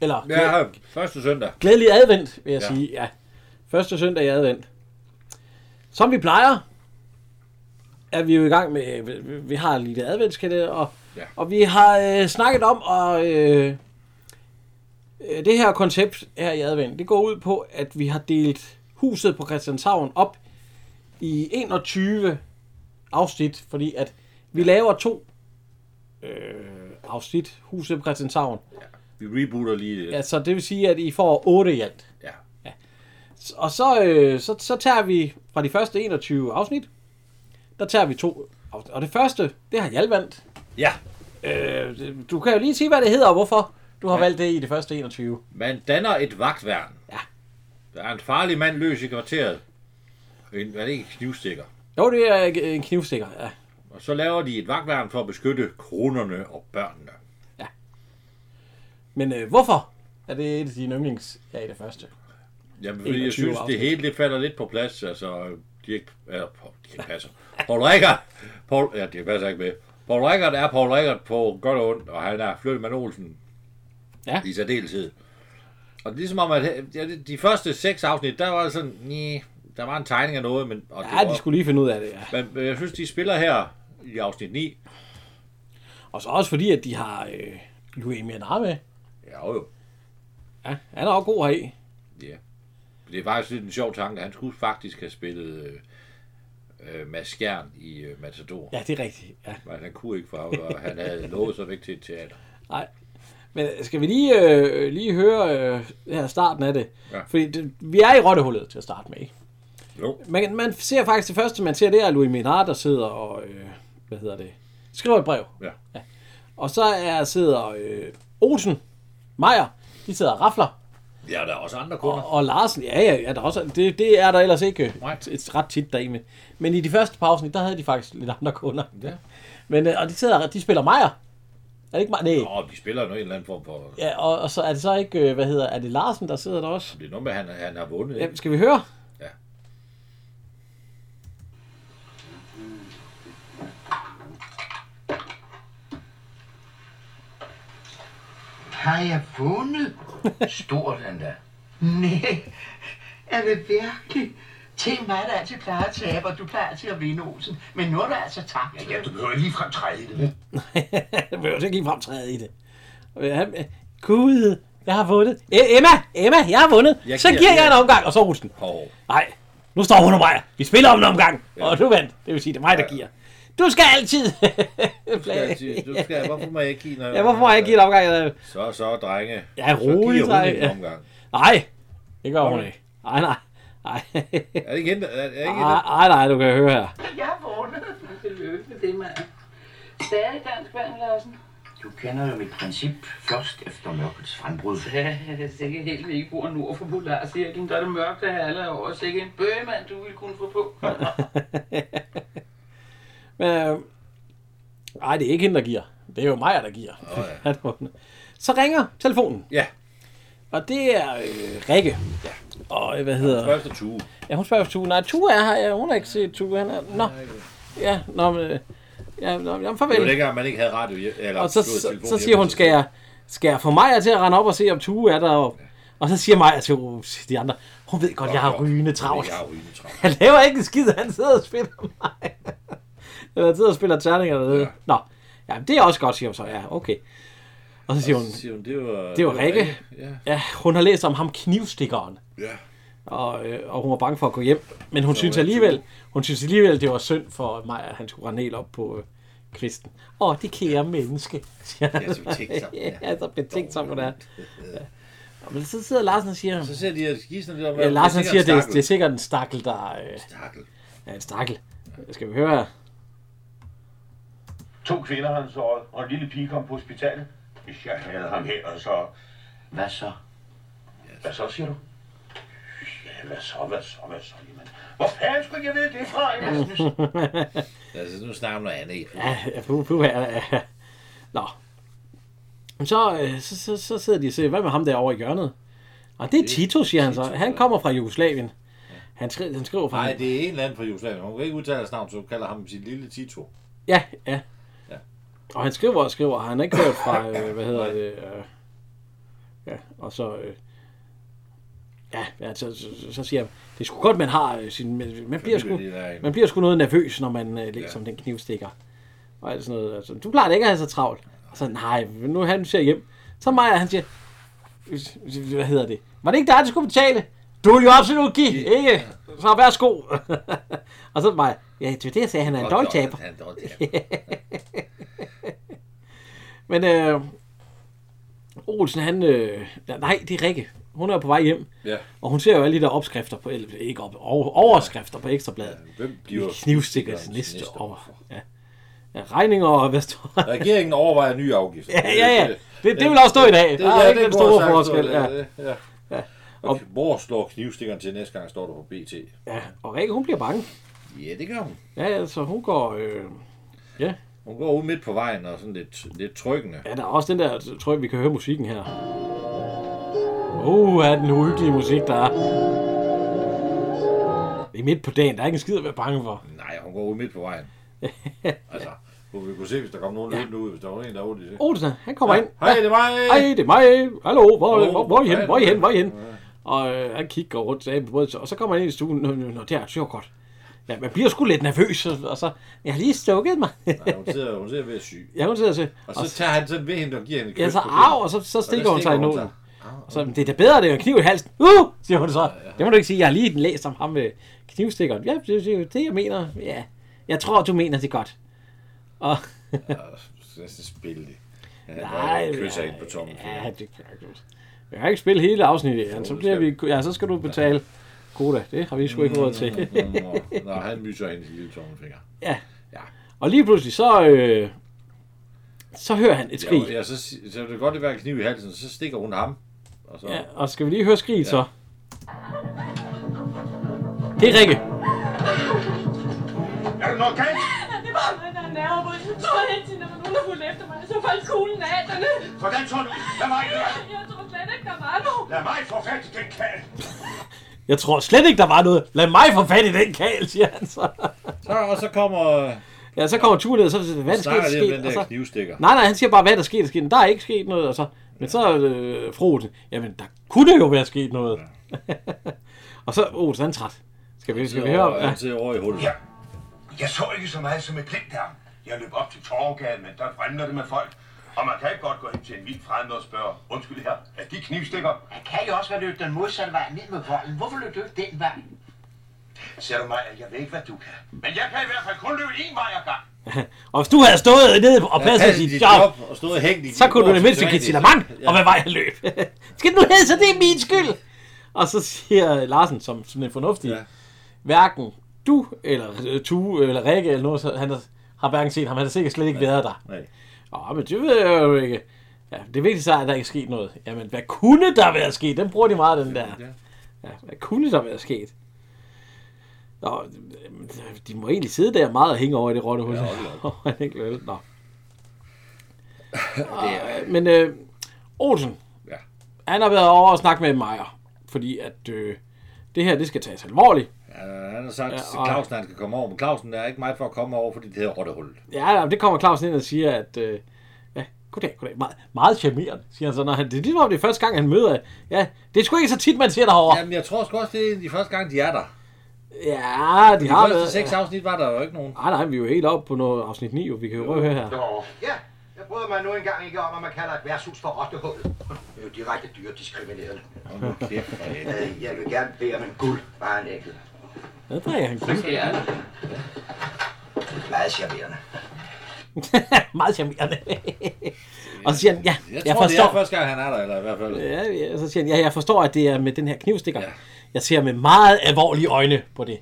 Eller Ja, første søndag. glædelig advent, vil jeg Ja. ja. sige. Ja, første søndag i advent. Som vi plejer, er vi jo i gang med, vi- har en lille adventskalender, og, Ja. ja. og vi har øh, snakket om, og øh, øh, det her koncept her i advent, det går ud på, at vi har delt huset på Christianshavn op i 21 afsnit, fordi at vi laver to øh, afsnit, huset på Christianshavn. Vi rebooter lige det. Ja, så det vil sige, at I får 8 i alt. Ja. Og så, øh, så, så tager vi fra de første 21 afsnit, der tager vi to afsnit. Og det første, det har Hjalp valgt. ja. Øh, du kan jo lige sige, hvad det hedder, og hvorfor du har Ja. valgt det i det første 21. Man danner et vagtværn. Ja. Der er en farlig mand løs i kvarteret. En, er det ikke en knivstikker? Jo, det er en knivstikker, ja. Og så laver de et vagtværn for at beskytte kronerne og børnene. Men øh, hvorfor er det et af dine yndlings ja, i det første? Jamen, fordi jeg 21 synes, det afsnit. hele, det falder lidt på plads. Altså, de ikke, eller, de ikke passer. Paul Rickard, Paul, ja, det passer ikke med. Paul Rickard er Paul Rickard på godt og ondt, og han er Flyttemann Olsen Ja. i særdeleshed. Og det er ligesom om, at ja, de- de første seks afsnit, der var sådan, nee, der var en tegning af noget, men, og det Ja, var, de skulle lige finde ud af det, ja. men, men jeg synes, de spiller her i afsnit 9. Og så også fordi, at de har øh, Louis Mianar med. Ja, jo. Ja, han er også god heri. Ja. Det er faktisk lidt en sjov tanke. Han skulle faktisk have spillet øh, øh, Mads Skjern i øh, Matador. Ja, det er rigtigt. Ja. Men han kunne ikke, for han havde lovet sig væk til et teater. Nej. Men skal vi lige, øh, lige høre øh, her starten af det? Ja. Fordi det, vi er i rottehullet til at starte med, ikke? Jo. Man, man ser faktisk det første, man ser, det er Louis Minard, der sidder og, øh, hvad hedder det, skriver et brev. Ja. Og så er, sidder øh, Olsen, Meier, de sidder og rafler. Ja, der er også andre kunder. Og, og Larsen, ja, ja, ja der er også, det, det er der ellers ikke Nej. et, et ret tit med. Men i de første pausen, der havde de faktisk lidt andre kunder. Ja. Men, øh, og de sidder, de spiller Meier. Er det ikke Meier? Nej. Nå, de spiller jo en eller anden form for... Ja, og, og så er det så ikke, øh, hvad hedder, er det Larsen, der sidder der også? Det er noget med, han, han har vundet. Ja, skal vi høre? Ja. Har jeg vundet? Stort endda. Nej, er det virkelig? Til mig, der altid plejer at tabe, og du plejer altid at vinde, Olsen. Men nu er du altså tabt. Ja, du behøver ikke ligefrem træde i det. Jeg vil jo ikke lige fremtræde i det. Gud, jeg har vundet. E- Emma, Emma, jeg har vundet. Jeg så giver- giver jeg en omgang, og så Olsen. Nej, nu står hun og mig. Vi spiller om en omgang, og du vandt. Det vil sige, det er mig, der giver. Du skal altid. Du skal, altid- du skal, hvorfor må jeg ikke give noget? ja, hvorfor må jeg ikke give en omgang? Så, så, drenge. Ja, så rolig, giver hun drenge. en omgang. Nej, det gør hun ikke. Nej, nej. Nej, Er det ikke hende? Er, er ikke hende? nej, nej, nej, du kan høre her. Jeg har vundet. Tillykke med det, mand. Stadig dansk vand, Larsen. Du kender jo mit princip først efter mørkets frembrud. Ja, det er sikkert helt, vi ikke bor nord for Polarcirklen. Der er det mørkt af halve år. Sikke en bøgemand, du ville kunne få på. Men, øh, nej, det er ikke hende, der giver. Det er jo mig, der giver. Har vundet. Så ringer telefonen, Ja, og det er øh, Rikke. Ja. Og øh, hvad hedder... første tue. Ja, hun spørger efter Tue. Nej, Tue er her. Ja, hun har ikke set Tue. Han er... Nå. Ja, nå, men... øh, Ja, nå, jamen, Det var farvel. dengang, man ikke havde radio eller Og så, så, så siger hun, skal jeg, skal jeg få mig til at rende op og se, om Tue er der? Og så siger Maja til de andre, hun ved godt, jeg har rygende travlt. Jeg har rygende travlt. Han laver ikke en skid, han sidder og spiller mig. Eller sidder og spiller terninger dernede. Ja. Nå, ja, det er også godt, siger hun så. Ja, okay. Og så siger hun, Så siger hun, det var... det var Rikke. Ja. ja, hun har læst om ham knivstikkeren. ja. Og, øh, og hun var bange for at gå hjem. Men hun synes alligevel, hun synes alligevel, det var synd for mig, at han skulle rende helt op på øh, kvisten. Åh, det kære menneske. siger han. Ja, så betænksom. ja, så betænksom hun er. Ja. Men så sidder Larsen og siger, Så ser de, at skisen der... ja, Larsen siger, det, er- det er sikkert en stakkel, der... Øh, Stakkel. ja, en stakkel. Skal vi høre? To kvinder han såret, og en lille pige kom på hospitalet. Hvis jeg havde ham her, så... Hvad så? Ja, Hvad så, siger du? Ja, hvad så, hvad så, hvad så? Jamen, hvor fanden skulle jeg vide det fra? Jeg synes, Altså, nu snakker noget andet. Ja, puh, puh, ja, ja. Nå. Så, øh, så, så, så sidder de og siger, hvad med ham derovre i hjørnet? Og det er Tito, siger han så. Han kommer fra Jugoslavien. Han, skri, han skriver fra... Nej, det er en eller anden fra Jugoslavien. Hun kan ikke udtale hans navn, så hun kalder ham sin lille Tito. Ja, ja. Ja. Og han skriver og skriver. Han er ikke hørt fra, øh, hvad hedder det? Øh, ja, og så... Øh, ja, ja så, så, så, siger jeg, det er sgu godt, man har øh, sin... Man, man, bliver sgu, man bliver sgu noget nervøs, når man øh, læser om den knivstikker. Og alt sådan noget. Altså, du plejer ikke at have så travlt. Og så, nej, nu er han ser hjem. Så Maja, han siger, hvad hedder det? Var det ikke dig, der skulle betale? Du vil jo absolut give, ikke? Så værsgo. og så Maja, ja, det er det, jeg sagde, han er en dårlig taber. Han er en dårlig taber. Men øh, Olsen, han... Øh, nej, det er Rikke. Hun er på vej hjem. Ja. Og hun ser jo alle de der opskrifter på... Eller, ikke op, over, overskrifter på Ekstrabladet. Hvem bliver Knivstikkers næste år. Ja. ja. regninger og hvad står? Regeringen overvejer nye afgifter. Ja, ja, ja. Det, det vil også stå i dag. Der er ikke den store forskel. Ja. Ja. ja. Og hvor slår knivstikkeren til næste gang, står der på BT. ja. Og Rikke, hun bliver bange. Ja, det gør hun. Ja, altså hun går... Øh, ja. Hun går ud midt på vejen og sådan lidt, lidt trykkende. ja, der er også den der... Tror jeg, vi kan høre musikken her. Uh, er den uhyggelige musik, der er. Det er midt på dagen. Der er ikke en skid at være bange for. Nej, hun går ud midt på vejen. altså, hvor vi kunne se, hvis der kom nogen løbende ud, hvis der var en, der var det. Olsen, han kommer ind. Hej, det er mig! Hej, det er mig. Hallo, hvor, Hallo, hvor, hvor er I hen? Hvor er I hen? Hvor er I hen? Ja. Og øh, han kigger rundt brødet, og så kommer han ind i stuen. Nå, nå, nå, det er jo godt. Ja, man bliver sgu lidt nervøs, og og så, jeg har lige stukket mig. Nej, hun sidder, hun sidder ved at syg. ja, hun sidder og siger, Og så tager han sådan ved hende og giver hende et ja, så kinden. og så, så Og stikker der hun sig i nålen. Og så, det er da bedre, det er en kniv i halsen. Uh, siger hun så. Det må du ikke sige, jeg har lige læst om ham med knivstikkeren. Ja, det er det, jeg mener. Ja, jeg tror, du mener det godt. Og, Ja, så spille det. Ja, nej, kysser hende på tommen. Ja, det kan jeg ikke. Jeg har ikke spillet hele afsnittet, ja, så, bliver vi, ja, så skal du betale koda. Det har vi sgu ikke råd til. Nå, han myser hendes lille tommelfinger. ja. Ja. Og lige pludselig, så, øh, så hører han et skrig. Ja, ja, så, så vil det godt det være en kniv i halsen, så stikker hun ham. Og så, Ja, og skal vi lige høre skriget så? Det er Rikke. er der noget galt? Det var mig, der er nervøs. Jeg tror helt til, der var nogen, fulgte efter mig. Så faldt kuglen af derne. Hvordan så du? Lad mig høre. Jeg tror slet ikke, der var nogen. Lad mig få fat i den kald. Jeg tror slet ikke, der var noget. Lad mig få fat i den kal, siger han så. så, og så kommer... Ja, så kommer turen ned, og så siger hvad er der Snakker sket? lige om sket? den Og der så, knivstikker. nej, nej, han siger bare, hvad der skete. Der, skete. der er ikke sket noget. Og så, men så øh, froden, jamen der kunne jo være sket noget. og så, åh, så er han træt. Skal vi, skal vi høre? Og Ja. han sidder over i hullet. Ja. Jeg så ikke så meget som et glimt der. Jeg løb op til Torvgade, men der brænder det med folk. Og man kan ikke godt gå hen til en vild fremmed og spørge, undskyld her, er de knivstikker? Han kan jo også være løbet den modsatte vej ned med volden. Hvorfor løb du ikke den vej? Ser du mig, jeg ved ikke, hvad du kan. Men jeg kan i hvert fald kun løbe en vej ad gang. Og hvis du havde stået nede og passet sit dit job, og stået hængt i så kunne du det mindste give til mand, Ja. og hvad vej jeg løb. Skal du hedde, så det er min skyld. Og så siger Larsen, som sådan en fornuftig, Ja. hverken du, eller øh, Tue, eller Rikke, eller noget, så han har- har hverken set ham, han har sikkert slet ikke været der. Nej. Åh, men det ved jeg jo ikke. Ja, det vigtigste er, at der ikke er sket noget. Jamen, hvad kunne der være sket? Den bruger de meget, den der. Ja. Hvad kunne der være sket? Nå, de må egentlig sidde der meget og hænge over i det. Ja, hold da Ja, Nå. Øh, Men øh, Olsen, Ja. han har været over og snakke med Meyer, fordi at øh, det her, det skal tages alvorligt. Ja, han har sagt Ja, til og- Clausen, at han skal komme over, men Clausen er ikke meget for at komme over, fordi det hedder rottehullet. Ja, det kommer Clausen ind og siger, at øh, ja, goddag, goddag, meget, meget charmerende, siger han så, når han, det er ligesom om det er første gang, han møder, ja, det er sgu ikke så tit, man ser derovre. Jamen, jeg tror sgu også, det er de første gang, de er der. Ja, de De har første været... seks afsnit var der jo ikke nogen. Nej, nej, vi er jo helt oppe på noget afsnit 9, jo. vi kan jo at høre her. Ja, jeg bryder mig nu engang ikke om, at man kalder et værtshus for rottehullet. Det er jo direkte helvede. Øh, Jeg vil gerne bede om en guld, bare en enkelt. Der drikker han kun. skal jeg. Meget charmerende. Meget charmerende. og så siger han, ja, Jeg jeg, tror, det er forstår. første gang, han er der, eller i hvert fald. Ja, ja, så siger han, ja, jeg forstår, at det er med den her knivstikker. Ja. Jeg ser med meget alvorlige øjne på det.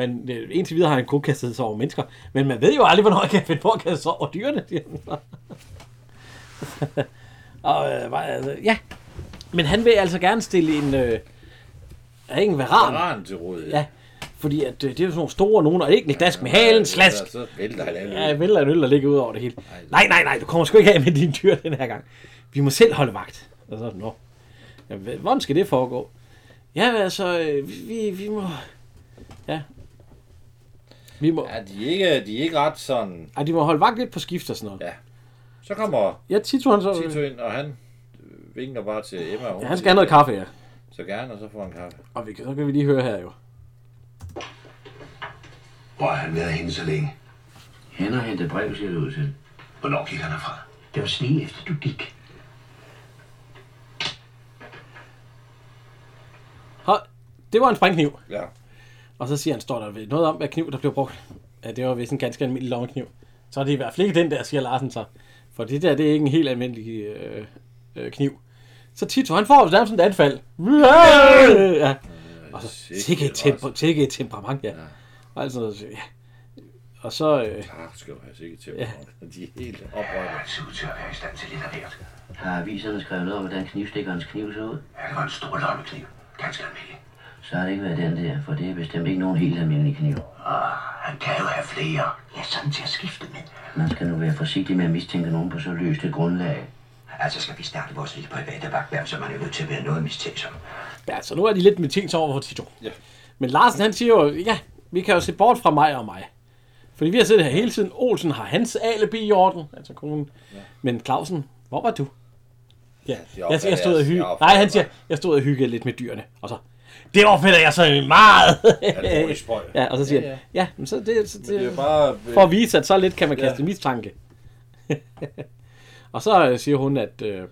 Men øh, indtil videre har han kun kastet sig over mennesker. Men man ved jo aldrig, hvornår han kan finde på at kaste sig over dyrene. og øh, altså, ja. Men han vil altså gerne stille en... Øh, er ikke en varan? Varan til råd. Ja, fordi at, øh, det er jo sådan nogle store nogen, og ikke en dask med halen, slask. Så vælter han alle. Ja, jeg vælter en øl, der ligger ud over det hele. Nej, nej, nej, du kommer sgu ikke af med dine dyr den her gang. Vi må selv holde vagt. Og så, nå. Ja, hvordan skal det foregå? Ja, altså, vi, vi må... Ja. Vi må... Ja, de er ikke, de er ikke ret sådan... Ej, de må holde vagt lidt på skift og sådan noget. Ja. Så kommer Ja, Tito han så... Tito ind, og han øh, vinker bare til Emma. Ja, han skal have noget kaffe, ja. Så gerne, og så får han kaffe. Og vi, kan- så kan vi lige høre her jo. Hvor har han været henne så længe? Han har hentet brev, ser det ud til. Hvornår gik han herfra? Det var lige efter du gik. Hold. Det var en sprængkniv. Ja. Og så siger han, står der ved noget om, hvad kniv, der blev brugt. Ja, det var vist en ganske almindelig lommekniv. Så er det i hvert fald ikke den der, siger Larsen så. For det der, det er ikke en helt almindelig øh, øh, kniv. Så Tito, han får jo nærmest sådan et anfald. Ja. Og så, sikke et, temper, sikke et temperament, ja. Og, altså, ja. og så, øh, Klart skal du have sikkert til. Ja. De er helt oprørte. Han ser ud til at være i stand til lidt af hvert. Har aviserne skrevet noget om, hvordan knivstikkerens kniv så ud? Ja, det var en stor lommekniv. Ganske almindelig. Så har det ikke været den der, for det er bestemt ikke nogen helt almindelig kniv. Ah, han kan jo have flere. Ja, sådan til at skifte med. Man skal nu være forsigtig med at mistænke nogen på så løst et grundlag. Altså skal vi starte vores lille private vagtværv, så man er nødt til at være noget mistænksom. ja, så nu er de lidt med ting over for Tito. Ja. Men Larsen, han siger jo, ja, vi kan jo se bort fra mig og mig. Fordi vi har siddet her hele tiden. Olsen har hans alibi i orden, altså konen. Ja. Men Clausen, hvor var du? Ja, jeg, jeg, stod og hygge. Nej, han siger, jeg stod og hygge lidt med dyrene. Og så, det opfatter jeg så meget. Alvorlig spøj. ja, og så siger Ja, ja, ja. ja, men så det, så det, Det er bare... for at vise, at så lidt kan man Ja. kaste mistanke. og så øh, siger hun, at øh,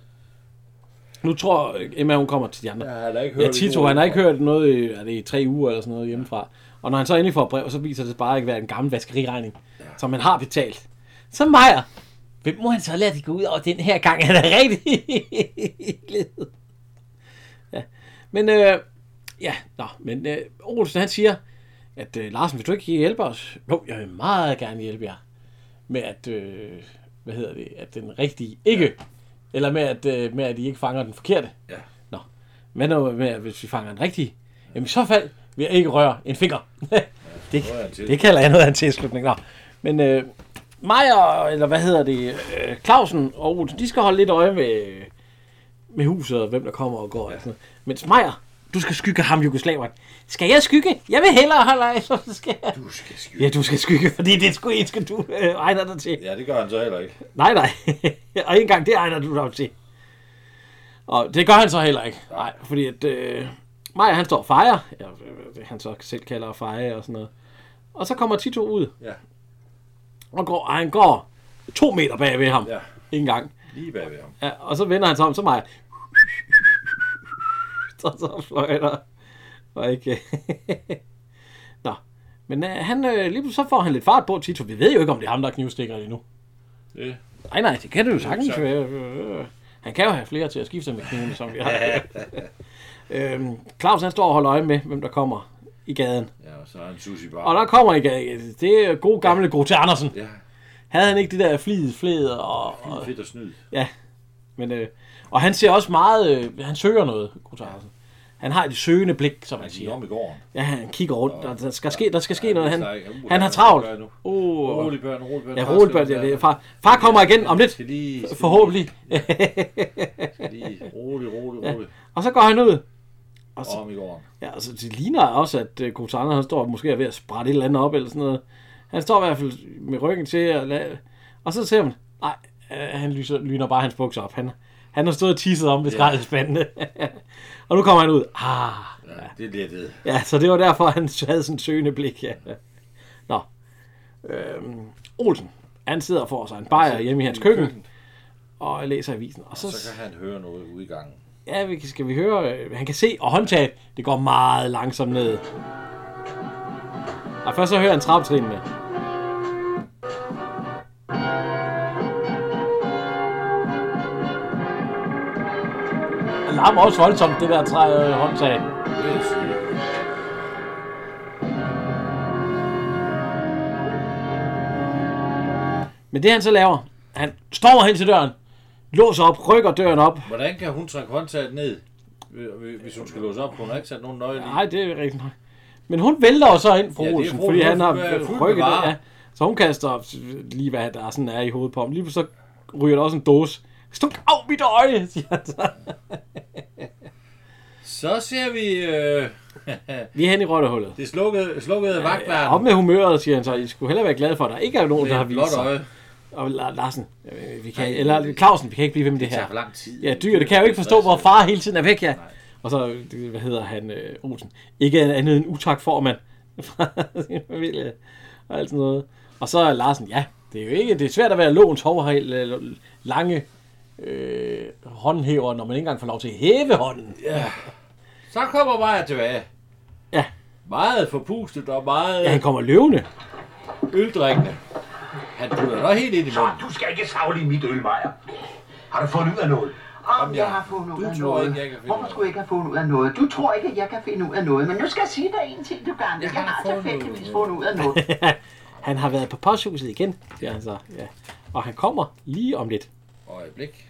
nu tror Emma, hun kommer til de andre. Ja, han har ikke hørt Ja, Tito, han har ikke hørt noget i, er det i tre uger eller sådan noget hjemmefra. Og når han så endelig får brev, så viser det sig bare ikke være en gammel vaskeriregning, ja. som han har betalt. Så Majer, hvem må han så lade det gå ud over den her gang? Han er rigtig. Ja, men øh, ja, nå, men øh, Olsen han siger, at øh, Larsen, vil du ikke hjælpe os? Jo, jeg vil meget gerne hjælpe jer med at, øh, hvad hedder det, at den rigtige ikke, eller med at, øh, med at I ikke fanger den forkerte. Ja. Nå, men nu med, at hvis vi fanger den rigtige, jamen i så fald vil jeg ikke røre en finger. det, en til. det kalder jeg noget af en tilslutning. Nå. Men øh, Majer, eller hvad hedder det, øh, Clausen og Olsen, de skal holde lidt øje med, med huset, og hvem der kommer og går. Ja. Og sådan noget. Mens Majer, du skal skygge ham, Jugoslaveren. Skal jeg skygge? Jeg vil hellere holde øje, så skal jeg. Du skal skylde. Ja, du skal skygge, fordi det er sgu en, skal du øh, egner dig til. Ja, det gør han så heller ikke. Nej, nej. og ikke engang det egner du dig til. Og det gør han så heller ikke. Nej, fordi at... Øh, Maja, han står og fejrer. Ja, det han så selv kalder at fejre og sådan noget. Og så kommer Tito ud. Ja. Og, går, og han går to meter bag ved ham. Ja. Ikke engang. Lige bag ved ham. Ja, og så vender han sig om, så Maja. Så, så fløjter. Og ikke... Nå. Men øh, han, øh, lige så får han lidt fart på, Tito. Vi ved jo ikke, om det er ham, der er knivstikker lige nu. Det. Nej, nej, det kan det jo sagtens være. Han kan jo have flere til at skifte med knivene, som vi har. øhm, Claus han står og holder øje med, hvem der kommer i gaden. Ja, og så er han sushi bare. Og der kommer i gaden, det er god gamle Grote Andersen. Ja, Havde han ikke det der flid, fled og... og fedt og snyd. ja, men... Øh, og han ser også meget... Øh, han søger noget, Grote Andersen. Han har et søgende blik, som man Han siger om i gården. Ja, han kigger rundt, og der skal ske, der skal ske noget. Han, uh, han har han travlt. Uh, Rolig børn, rolig børn. ja, roligt, børn, ja, det er far. Far kommer igen om lidt. Forhåbentlig. Rolig, rolig, rolig. Og så går han ud. Og så, Om i gården. ja, altså, det ligner også, at Kotana, han står måske er ved at sprætte et eller andet op, eller sådan noget. Han står i hvert fald med ryggen til, lade, og så ser man, nej, øh, han lyser, lyner bare hans bukser op. Han, han har stået og tisset om ved skraldespandene. og nu kommer han ud. Ah, Ja, det er lettet. ja, så det var derfor, han havde sådan en søgende blik. Ja. Nå. Øhm, Olsen, han sidder og får sig en bajer hjemme i hans køkken, og læser avisen. Og så, Så kan han høre noget ude i gangen. Ja, vi, skal vi høre? øh, Han kan se, og håndtaget, det går meget langsomt ned. Og først så hører han trappetrinene. Larmer også voldsomt, det der træ, øh, håndtag. Sige. Men det han så laver, han stormer hen til døren, låser op, rykker døren op. Hvordan kan hun trække håndtaget ned, øh, hvis hun skal låse op? Hun har ikke sat nogen nøgle i. Nej, det er rigtigt nok. Men hun vælter jo så ind, fru Ja, Olsen, fordi han har øh, rykket det. Ja. Så hun kaster lige, hvad der sådan er i hovedet på ham. Lige så ryger der også en dåse. Stuk af mit øje, siger han så. Så ser vi øh, Vi er hen i rottehullet. det slukkede, slukkede vagtværn. Op med humøret, siger han så. I skulle hellere være glade for, at der ikke er nogen, der har vist sig. øje. Og La- Larsen, øh, vi kan, eller Clausen, vi kan ikke blive ved med det Det tager her. for lang tid. Ja, dyr, det kan jeg jo ikke forstå, hvor far hele tiden er væk, ja. Og så, hvad hedder han, øh, Olsen. Ikke andet end utak for, man fra sin familie og alt sådan noget. Og så Larsen, ja, det er jo ikke, det er svært at være lovens hovhejl, lange øh, håndhæver, når man ikke engang får lov til at hæve hånden. Ja. Så kommer Maja tilbage. Ja. Meget forpustet og meget Ja, han kommer løvende. øldrikkende. Han putter dig helt ind i Så, munden. du skal ikke savle i mit øl, Maja. Har du fundet ud af noget? Om jeg har fundet ud du af tror noget. ikke, jeg kan finde Hvorfor ud af skulle jeg ikke have fundet ud af noget? Du tror ikke, at jeg kan finde ud af noget. Men nu skal jeg sige dig en ting, du gamle. Jeg, har har fundet tilfældigvis ud. fundet ud af noget. Han har været på posthuset igen, siger han så. Ja. Og han kommer lige om lidt. Øjeblik.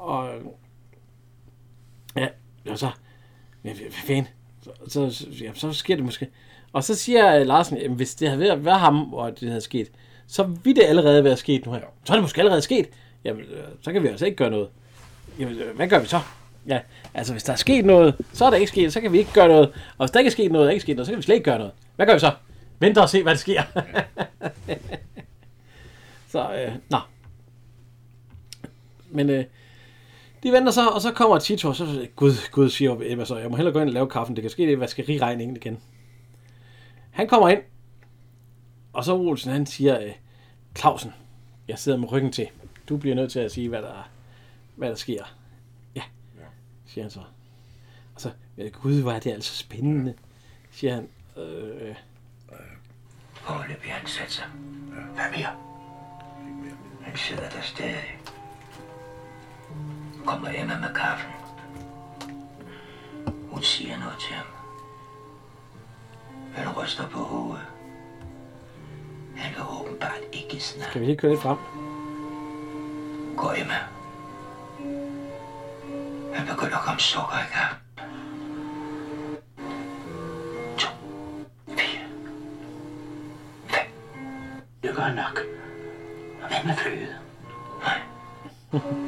Og ja, og så, ja, hvad fanden, så, så, ja, så sker det måske. Og så siger Larsen, jamen, hvis det havde været, været ham, og det havde sket, så ville det allerede være sket nu her. Så er det måske allerede sket. Jamen, øh, så kan vi altså ikke gøre noget. Jamen, øh, hvad gør vi så? Ja, altså hvis der er sket noget, så er der ikke sket, så kan vi ikke gøre noget. Og hvis der ikke er sket noget, er ikke sket noget, så kan vi slet ikke gøre noget. Hvad gør vi så? Venter og se, hvad der sker. så, øh, nå. Men øh, de venter så, og så kommer Tito, og så Gud, Gud siger Emma så, jeg må hellere gå ind og lave kaffen, det kan ske, det er vaskeriregningen igen. Han kommer ind, og så Olsen, han siger, øh, Clausen, jeg sidder med ryggen til. Du bliver nødt til at sige, hvad der, hvad der sker. Ja, siger han så. Og så, ja, Gud, hvor er det altså spændende, siger han. Øh, Forløbig han sat sig. Hvad mere? Han sidder der stadig. Kommer Emma med kaffen. Hun siger noget til ham. Han ryster på hovedet. Han vil åbenbart ikke snakke. kan vi lige køre lidt frem? Gå Emma. Han begynder at komme sukker i gang. To. Fire. Fem. Det gør nok. Og hvad med fløde? Nej.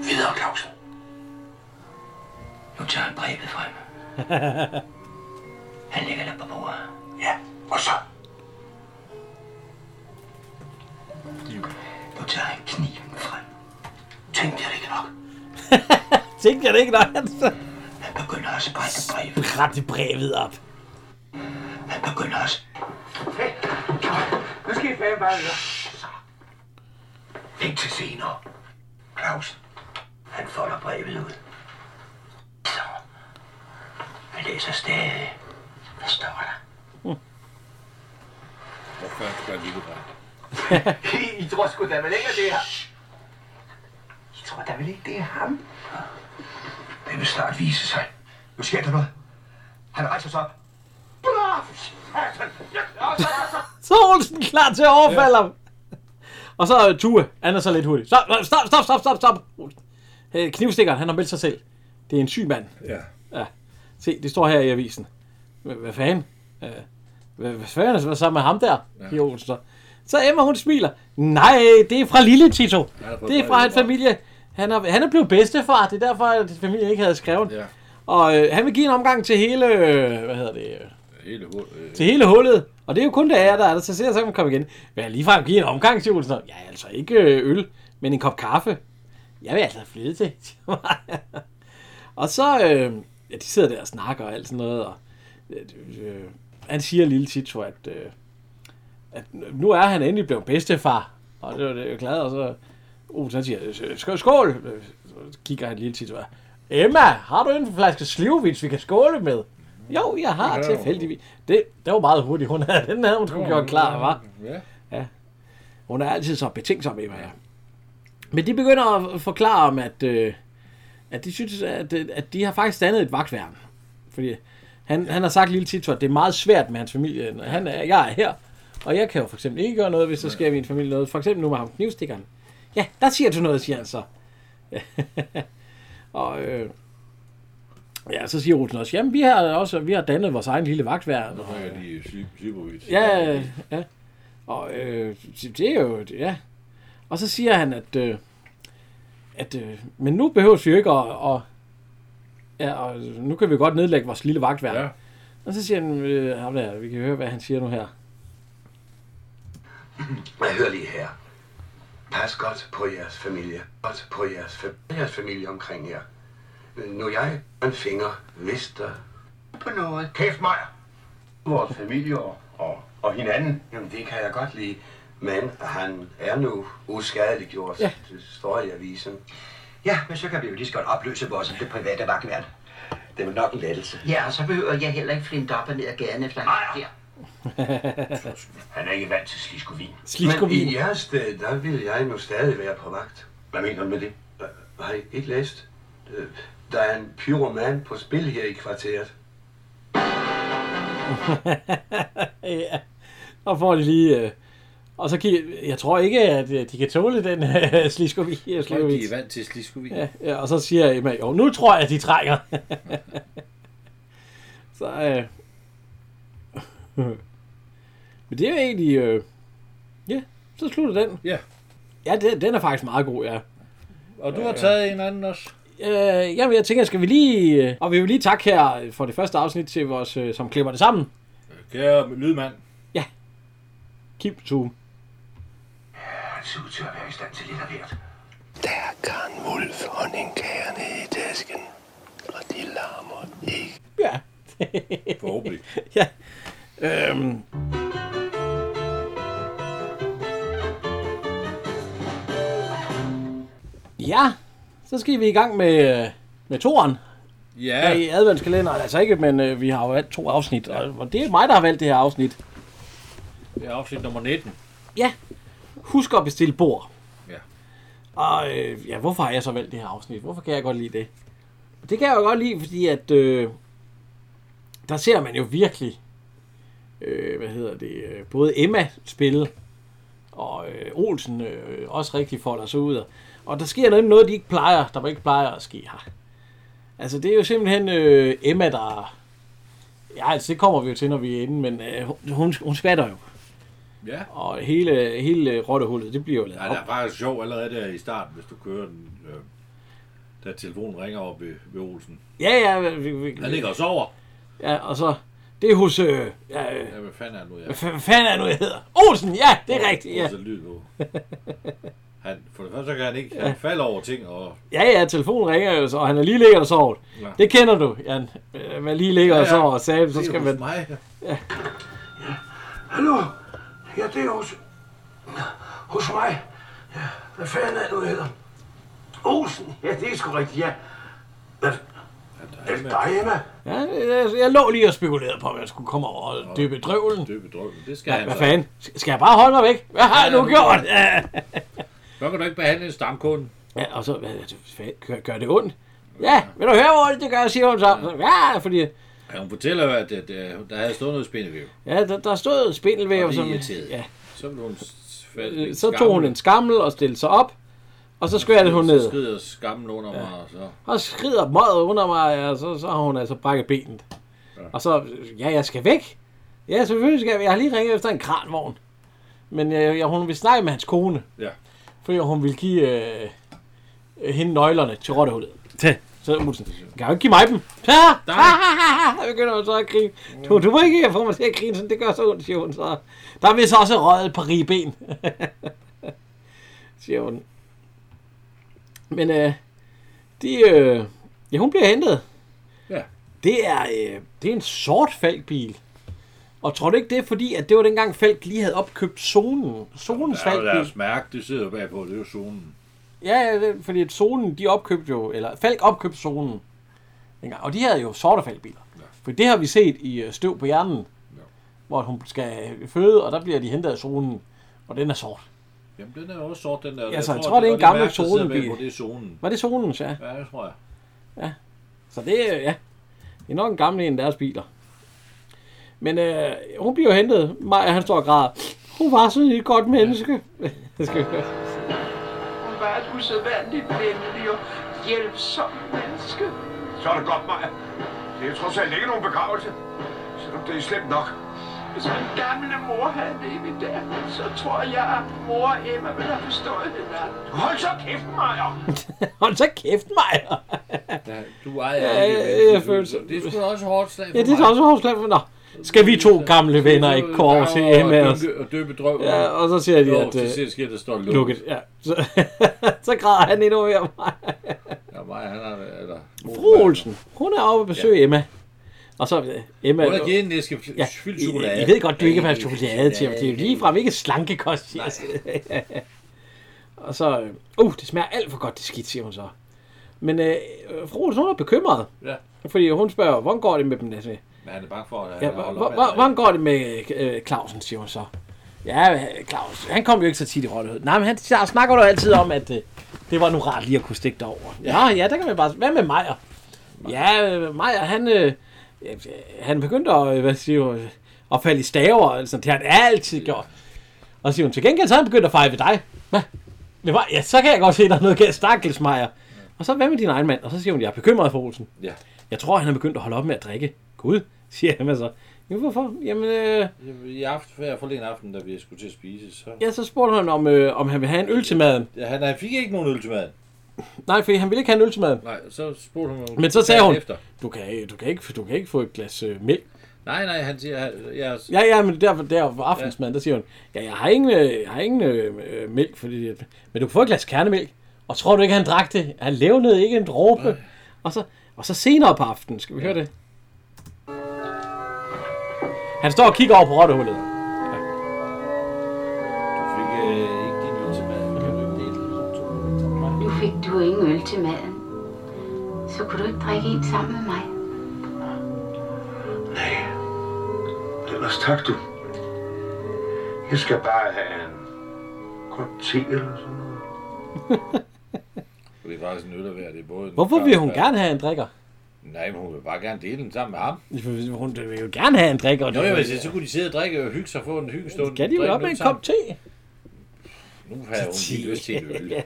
Videre, Clausen. Nu tager han brevet frem. Han lægger det på bordet. Ja, og så? Nu tager han kniven frem. Tænkte jeg det ikke nok? Tænkte jeg det ikke, når han så Han begynder at sprække brevet. rette brevet op. Han begynder at... Hey, nu skal I fandme bare høre. Vent til senere. Claus, han folder brevet ud. Så. Han læser stadig. Hvad står der? Hvorfor gør en lille dreng? I, I tror sgu da vel ikke, at det er... I tror da vel ikke, det er ham? Det vil snart vise sig. Nu sker der noget. Han rejser sig op. Så er Olsen klar til at overfalde ham. Og så uh, Tue, han er så lidt hurtig. Stop, stop, stop, stop, stop, stop. Øh, Knivstikkeren, han har meldt sig selv. Det er en syg mand. Ja. Ja. Se, det står her i avisen. Hvad, fanden? Hvad, fanden er så med ham der? Ja. Olsen så. Emma, hun smiler. Nej, det er fra lille Tito. Det er fra en familie. Han er, han er blevet bedstefar. Det er derfor, at familien ikke havde skrevet. Ja. Og øh, han vil give en omgang til hele... Øh, hvad hedder det? Øh, Hele hul. Øh, til hele hullet. Og det er jo kun det er, der er der. Så ser jeg, så kan man komme igen. Vil jeg ligefrem give en omgang til Olsen? Ja, altså ikke øh, øl, men en kop kaffe. Jeg vil altså flytte til. og så, øh, ja, de sidder der og snakker og alt sådan noget. Og, øh, øh, han siger lille Tito, at, øh, at nu er han endelig blevet bedstefar. Og det var det, jeg glad. Og så Olsen han siger, "Øh, skål, Så kigger han lille Tito. Emma, har du en flaske slivvits, vi kan skåle med? Jo, jeg har Ja. tilfældigvis. Det, det var meget hurtigt, hun havde. Den havde hun skulle gjort klar, var. Ja. Hun er altid så betænksom, Emma er. Men de begynder at forklare om, at, øh, at de synes, at, øh, at de har faktisk dannet et vagtværn. Fordi han, han har sagt lille Tito, at det er meget svært med hans familie. Han er, jeg er her, og jeg kan jo for eksempel ikke gøre noget, hvis der sker i min familie noget. For eksempel nu med ham knivstikkeren. Ja, der siger du noget, siger han så. og øh, ja, så siger Olsen også, jamen vi har også vi har dannet vores egen lille vagtværn. Er de Slibovic. Ja, ja. Og øh, det er jo, ja. Og så siger han, at, øh, at øh, men nu behøver vi jo ikke at, og, ja, og nu kan vi godt nedlægge vores lille vagtværn. Ja. Og så siger han, øh, ham der, vi kan høre, hvad han siger nu her. Jeg hører lige her. Pas godt på jeres familie. Godt på jeres, fa- jeres familie omkring jer. Nu jeg en finger, hvis der På noget. Kæft mig! Vores familie og, og, og hinanden. Jamen, det kan jeg godt lide. Men han er nu uskadeliggjort. Ja. Det står i avisen. Ja, men så kan vi jo lige så godt opløse vores det private vagtværn. Det er nok en lettelse. Ja, og så behøver jeg heller ikke flinte op og ned ad gaden efter Ej. her. Han er ikke vant til sliskovin. Men Sliskovin. i jeres sted, der vil jeg nu stadig være på vagt. Hvad mener du med det? Har I ikke læst? Øh, Der er en pyroman på spil her i kvarteret. ja. Og får de lige... Øh, og så kan, jeg tror ikke, at øh, de kan tåle den øh, sliskovi. Jeg tror de er vant til Sliskovic. Ja, ja, og så siger Emma, jo, nu tror jeg, at de trænger. så, øh... Men det er jo egentlig, øh... ja, så slutter den. Ja. Ja, det, den er faktisk meget god, ja. Og du har taget en anden også. Øh, jamen, jeg tænker, skal vi lige... øh, Og vi vil lige takke her for det første afsnit til vores, øh, som klipper det sammen. Kære lydmand. Kim Zoom. Han ser ud til at være i stand til lidt af hvert. Der er Karen Wolf honningkagerne i tasken, og de larmer ikke. Ja. Forhåbentlig. ja. Øhm. Ja, så skal vi i gang med, øh, med toren ja. Ja, i adventskalenderen. Altså ikke, men øh, vi har jo valgt to afsnit, og, og det er mig, der har valgt det her afsnit. det er afsnit nummer 19. Ja, husk at bestille bord. Ja. Og øh, ja, hvorfor har jeg så valgt det her afsnit? Hvorfor kan jeg godt lide det? Det kan jeg jo godt lide, fordi at øh, der ser man jo virkelig, øh, hvad hedder det, øh, både Emma spille, og øh, Olsen øh, også rigtig folder sig ud. Og der sker noget, noget, de ikke plejer, der ikke plejer at ske her. Altså, det er jo simpelthen øh, Emma, der... Ja, altså, det kommer vi jo til, når vi er inde, men øh, hun, hun skvatter jo. Ja. Og hele, hele rottehullet, det bliver jo lavet Ja, det er faktisk sjovt allerede der i starten, hvis du kører den, øh, da telefonen ringer op ved, ved Olsen. Ja, ja, vi, vi, Han ligger og sover. ja, og så, det er hos, øh, ja, øh, Ja, hvad fanden er det nu, ja? hvad fa- hvad fanden er det nu, jeg hedder? Olsen, ja, det er rigtigt, ja. Olsen lyd på. Han, for det første så kan han ikke, han falder over ting, og Ja, ja, telefonen ringer jo, så, og han er lige ligger og sovet. Ja. Det kender du, Jan. Øh, Man lige ligger og Ja, ja. sover og sagde, så det er skal hos man... mig. Hallo? Ja, det er hos... Hos mig. Ja, hvad fanden er det nu, jeg hedder? Olsen. Ja, det er sgu rigtigt, ja. Hvad? Er det dig, Emma? Ja, jeg, jeg lå lige og spekulerede på, at jeg skulle komme over og dyppe drøvlen. Døbe drømme. Det skal Ja, han hvad fanden? Skal jeg bare holde mig væk? Hvad har jeg Ja, nu nu gjort? Så kan du ikke behandle en stamkunde. ja og så, gør, gør det ondt? Ja, vil du høre, hvor det gør, siger hun så. Ja, fordi, Ja, hun fortæller jo, at, at, at der havde stået noget spindevæv. ja, der, der stod spindelvæv. Og det som, ja, Så hun falde Øh, så tog hun en skammel og stillede sig op, og så skvattede hun Så ned. skrider skammen under mig, og så... Og skrider møget under mig, og så, så har hun altså brækket benet. Og så, ja, jeg skal væk. Ja, selvfølgelig skal jeg. Jeg har lige ringet efter en kranvogn. Men øh, jeg, hun vil snakke med hans kone, Ja. fordi hun vil give øh, øh, hende nøglerne til rottehullet. Så Olsen, kan jo ikke give mig dem? Ja, Nej. jeg begynder hun så at grine. Du, du må ikke få mig til at grine, sådan, det gør så ondt, siger hun så. Der er vist også røget et par rige ben, siger hun. Men øh, de, øh, ja, hun bliver hentet. Ja. Det er, øh, det er en sort falkbil. Og tror du ikke, det er fordi, at det var dengang Falk lige havde opkøbt zonen? Zonens er jo falkbil. deres mærke, det sidder bagpå, det er jo zonen. Ja, ja, fordi at zonen, de opkøbte jo, eller Falk opkøbte zonen. dengang. Og de havde jo sorte falkbiler. Ja. For det har vi set i øh, Støv på hjernen. Ja. Hvor hun skal føde, og der bliver de hentet af zonen. Og den er sort. Jamen, den er også sort, den der. Ja, så jeg tror, det er en gammel zonenbil. Det er zonen. Var det zonens, ja? Ja, det tror jeg. Så det, øh, ja, det er nok en gammel en af deres biler. Men øh, hun bliver jo hentet. Maja, han står og græder. Hun var sådan et godt menneske. Det skal vi høre. Usædvanligt venlig og hjælpsom menneske. Så er det godt, Maja. Det er trods alt ikke nogen begravelse. Selvom det er slemt nok. Hvis min gamle mor havde levet der, så tror jeg, at mor og Emma ville have forstået hinanden. Hold så kæft, Maja. Hold så kæft, Maja. Ja, du ejer Ja, ja, vel? jeg føler så- Det er sgu da også hårdt slag for Ja, det er mig. også hårdt slag for Nå, skal vi to gamle venner ikke gå over til Emma? Og, Og døbe drøm. ja, og så siger de, at til øh, sidst sker der står lukket. Ja. Så, så græder han endnu mere. Ja, mig, han er, eller... Fru Olsen, hun er oppe og besøge Emma. Og så øh, Emma... Hun har givet en æske Ja, fyldt chokolade. I ved godt, du ikke vil have chokolade til ham. Det er jo ligefrem ikke slankekost, jeg. Og så, øh, uh, det smager alt for godt, det skidt, siger hun så. Men øh, fru Olsen, hun er bekymret. Ja. Fordi hun spørger, hvordan går det med dem? Altså, Men han er bange for, at ja, hvor- op hvordan går det med øh, Clausen, siger hun så. Ja, øh, Claus, han kom jo ikke så tit i Rottehød. Nej, men han snakker jo altid om, at øh, det var nu rart lige at kunne stikke derover. Ja, ja, der kan man bare... Hvad med Majer? Ja, øh, Majer, han, øh, øh, han begyndte at, øh, hvad siger jeg, at falde i staver, altså, det har han altid gjort. Og så siger hun, til gengæld så han begyndt at fejre ved dig. Hvad? Det var, ja, så kan jeg godt se, at der er noget galt. Stakkels Majer. Og så, hvad med din egen mand? Og så siger hun, jeg er bekymret for Olsen. Ja. Jeg tror, han er begyndt at holde op med at drikke. Gud, siger Emma så. Jo, hvorfor? Jamen, øh, I aften, før forleden aften, da vi skulle til at spise, så... ja, så spurgte han, om, øh, om han vil have en øl til maden. Ja, han, han fik ikke nogen øl til maden. Nej, for han ville ikke have en øl til maden. Nej, så spurgte hun... Men så sagde hun, Efter. du kan, du kan, ikke, du kan ikke få et glas øh, mælk. Nej, nej, han siger... han- Jeg, Ja, ja, men der, der for aftensmaden, der siger hun, ja, jeg har ingen, øh, jeg har ingen øh, øh, mælk, fordi, men du kan få et glas kernemælk. Og tror du ikke, han drak det? Han levnede ikke en dråbe. Og så, og så senere på aftenen, skal vi høre det? Han står og kigger over på rottehullet. du fik øh, ikke din øl til maden. Nu fik du ingen øl til maden. Så kunne du ikke drikke en sammen med mig. Nej. Ellers tak, du. Jeg skal bare have en kop te eller sådan noget. Det er faktisk en øl at være. Det er både Hvorfor vil hun gerne have en drikker? Nej, men hun vil bare gerne dele den sammen med ham. Hun vil jo gerne have en drikker. og Nå, det- jo, altså, så kunne de sidde og drikke og hygge sig og få en hyggestund. Kan de jo op med en kop te? Nu har hun lige lyst til en øl. Ja.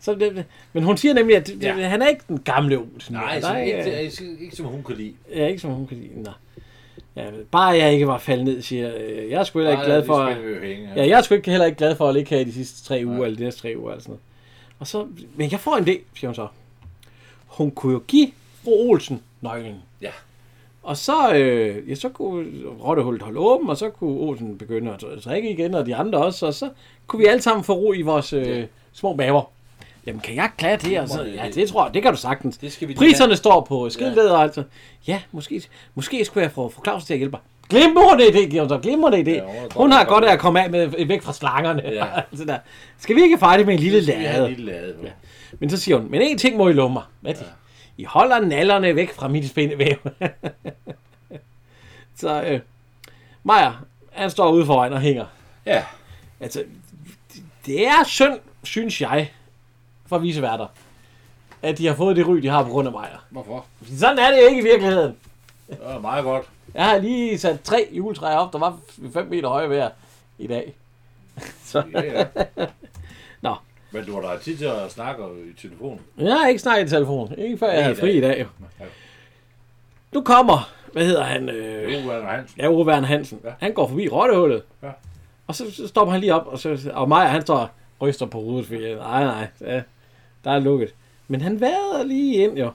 Så det, men hun siger nemlig, at Ja. han er ikke den gamle Olsen. Nej, Der så er ikke, ikke, ikke, ikke, som hun kan lide. ja, ikke som hun kan lide. Nej. Ja, bare jeg ikke var faldet ned, siger øh, jeg. er sgu heller ikke Nej, glad for... hænge, ja, jeg er sgu ikke heller ikke glad for at ligge her i de sidste tre uger, eller de næste tre uger, eller sådan noget. Og så, men jeg får en idé, siger hun så. Hun kunne jo give fru Olsen nøglen. Ja. Og så, øh, ja, så kunne rottehullet holde åben, og så kunne Olsen begynde at drikke igen, og de andre også, og så kunne vi alle sammen få ro i vores øh, små maver. Jamen, kan jeg klare det? Og så, ja, det tror jeg, det kan du sagtens. Det skal vi Priserne står på skiltet, og altså, ja, måske, måske skulle jeg få fru Claus til at hjælpe mig. Glimrende idé, hun så. Glimrende idé. Ja, hun Ja, har godt- af at komme af med, væk fra slangerne. Ja. Ja. altså der. Skal vi ikke fejre det med en lille lade? en lille lade. Ja. Men så siger hun, men en ting må I love mig. Hvad er det? I holder nallerne væk fra mit spindevæv. så øh, Maja, han står ude foran og hænger. ja. Altså, det- er synd, synes jeg, for viseværter, at de har fået det ry, de har på grund af Maja. Hvorfor? Sådan er det ikke i virkeligheden. Det er meget godt. Jeg har lige sat tre juletræer op, der var 5 meter høje hver i dag. Så. Nå. Men du har da tid til at snakke i telefonen. jeg har ikke snakket i telefon. Ikke før jeg havde fri i dag. Jo. Nu kommer, hvad hedder han? Øh, Werner Hansen. Ja, Ove Hansen. Ja. Han går forbi rottehullet. Ja. Og så, så stopper han lige op, og, så, og Maja, han står ryster på hovedet, fordi nej, nej, ja, der er lukket. Men han vader lige ind, jo.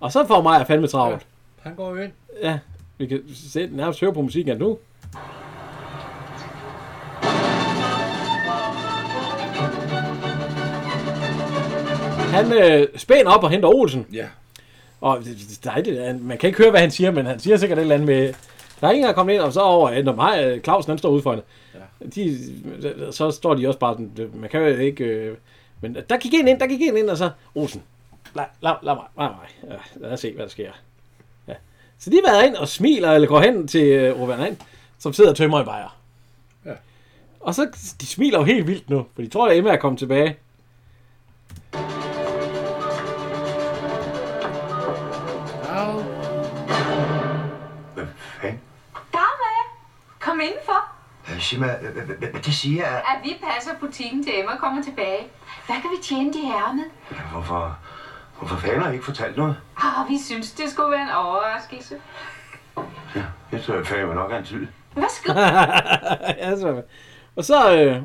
Og så får Maja fandme travlt. Han går jo ind. Ja, vi kan sætte, nærmest høre på musikken nu. Han øh, spænder op og henter Olsen. Ja. Og det- det- man kan ikke høre, hvad han siger, men han siger sikkert et eller andet med... Der er ingen, der er kommet ind, og så over, når mig, Clausen, han står ude for hende. Ja. De, så står de også bare sådan, man kan jo ikke... Øh, men der gik en ind, der gik en ind, og så... Olsen, lad, lad, lad mig, lad mig. Ja, lad os se, hvad der sker. Ja. Så de været ind og smiler, eller går hen til øh, Werner, som sidder og tømmer i bajer. Ja. Og så, de smiler jo helt vildt nu, for de tror, at Emma er kommet tilbage. Mig, hvad- hvad- hvad- hvad det siger, at... At vi passer butikken til Emma kommer tilbage. Hvad kan vi tjene de herrer med? Hvorfor, hvorfor fanden har I ikke fortalt noget? Åh, vi synes, det skulle være en overraskelse. Ja, det tror jeg fandme nok antyde. Værsgo. ja, så, og så, øh,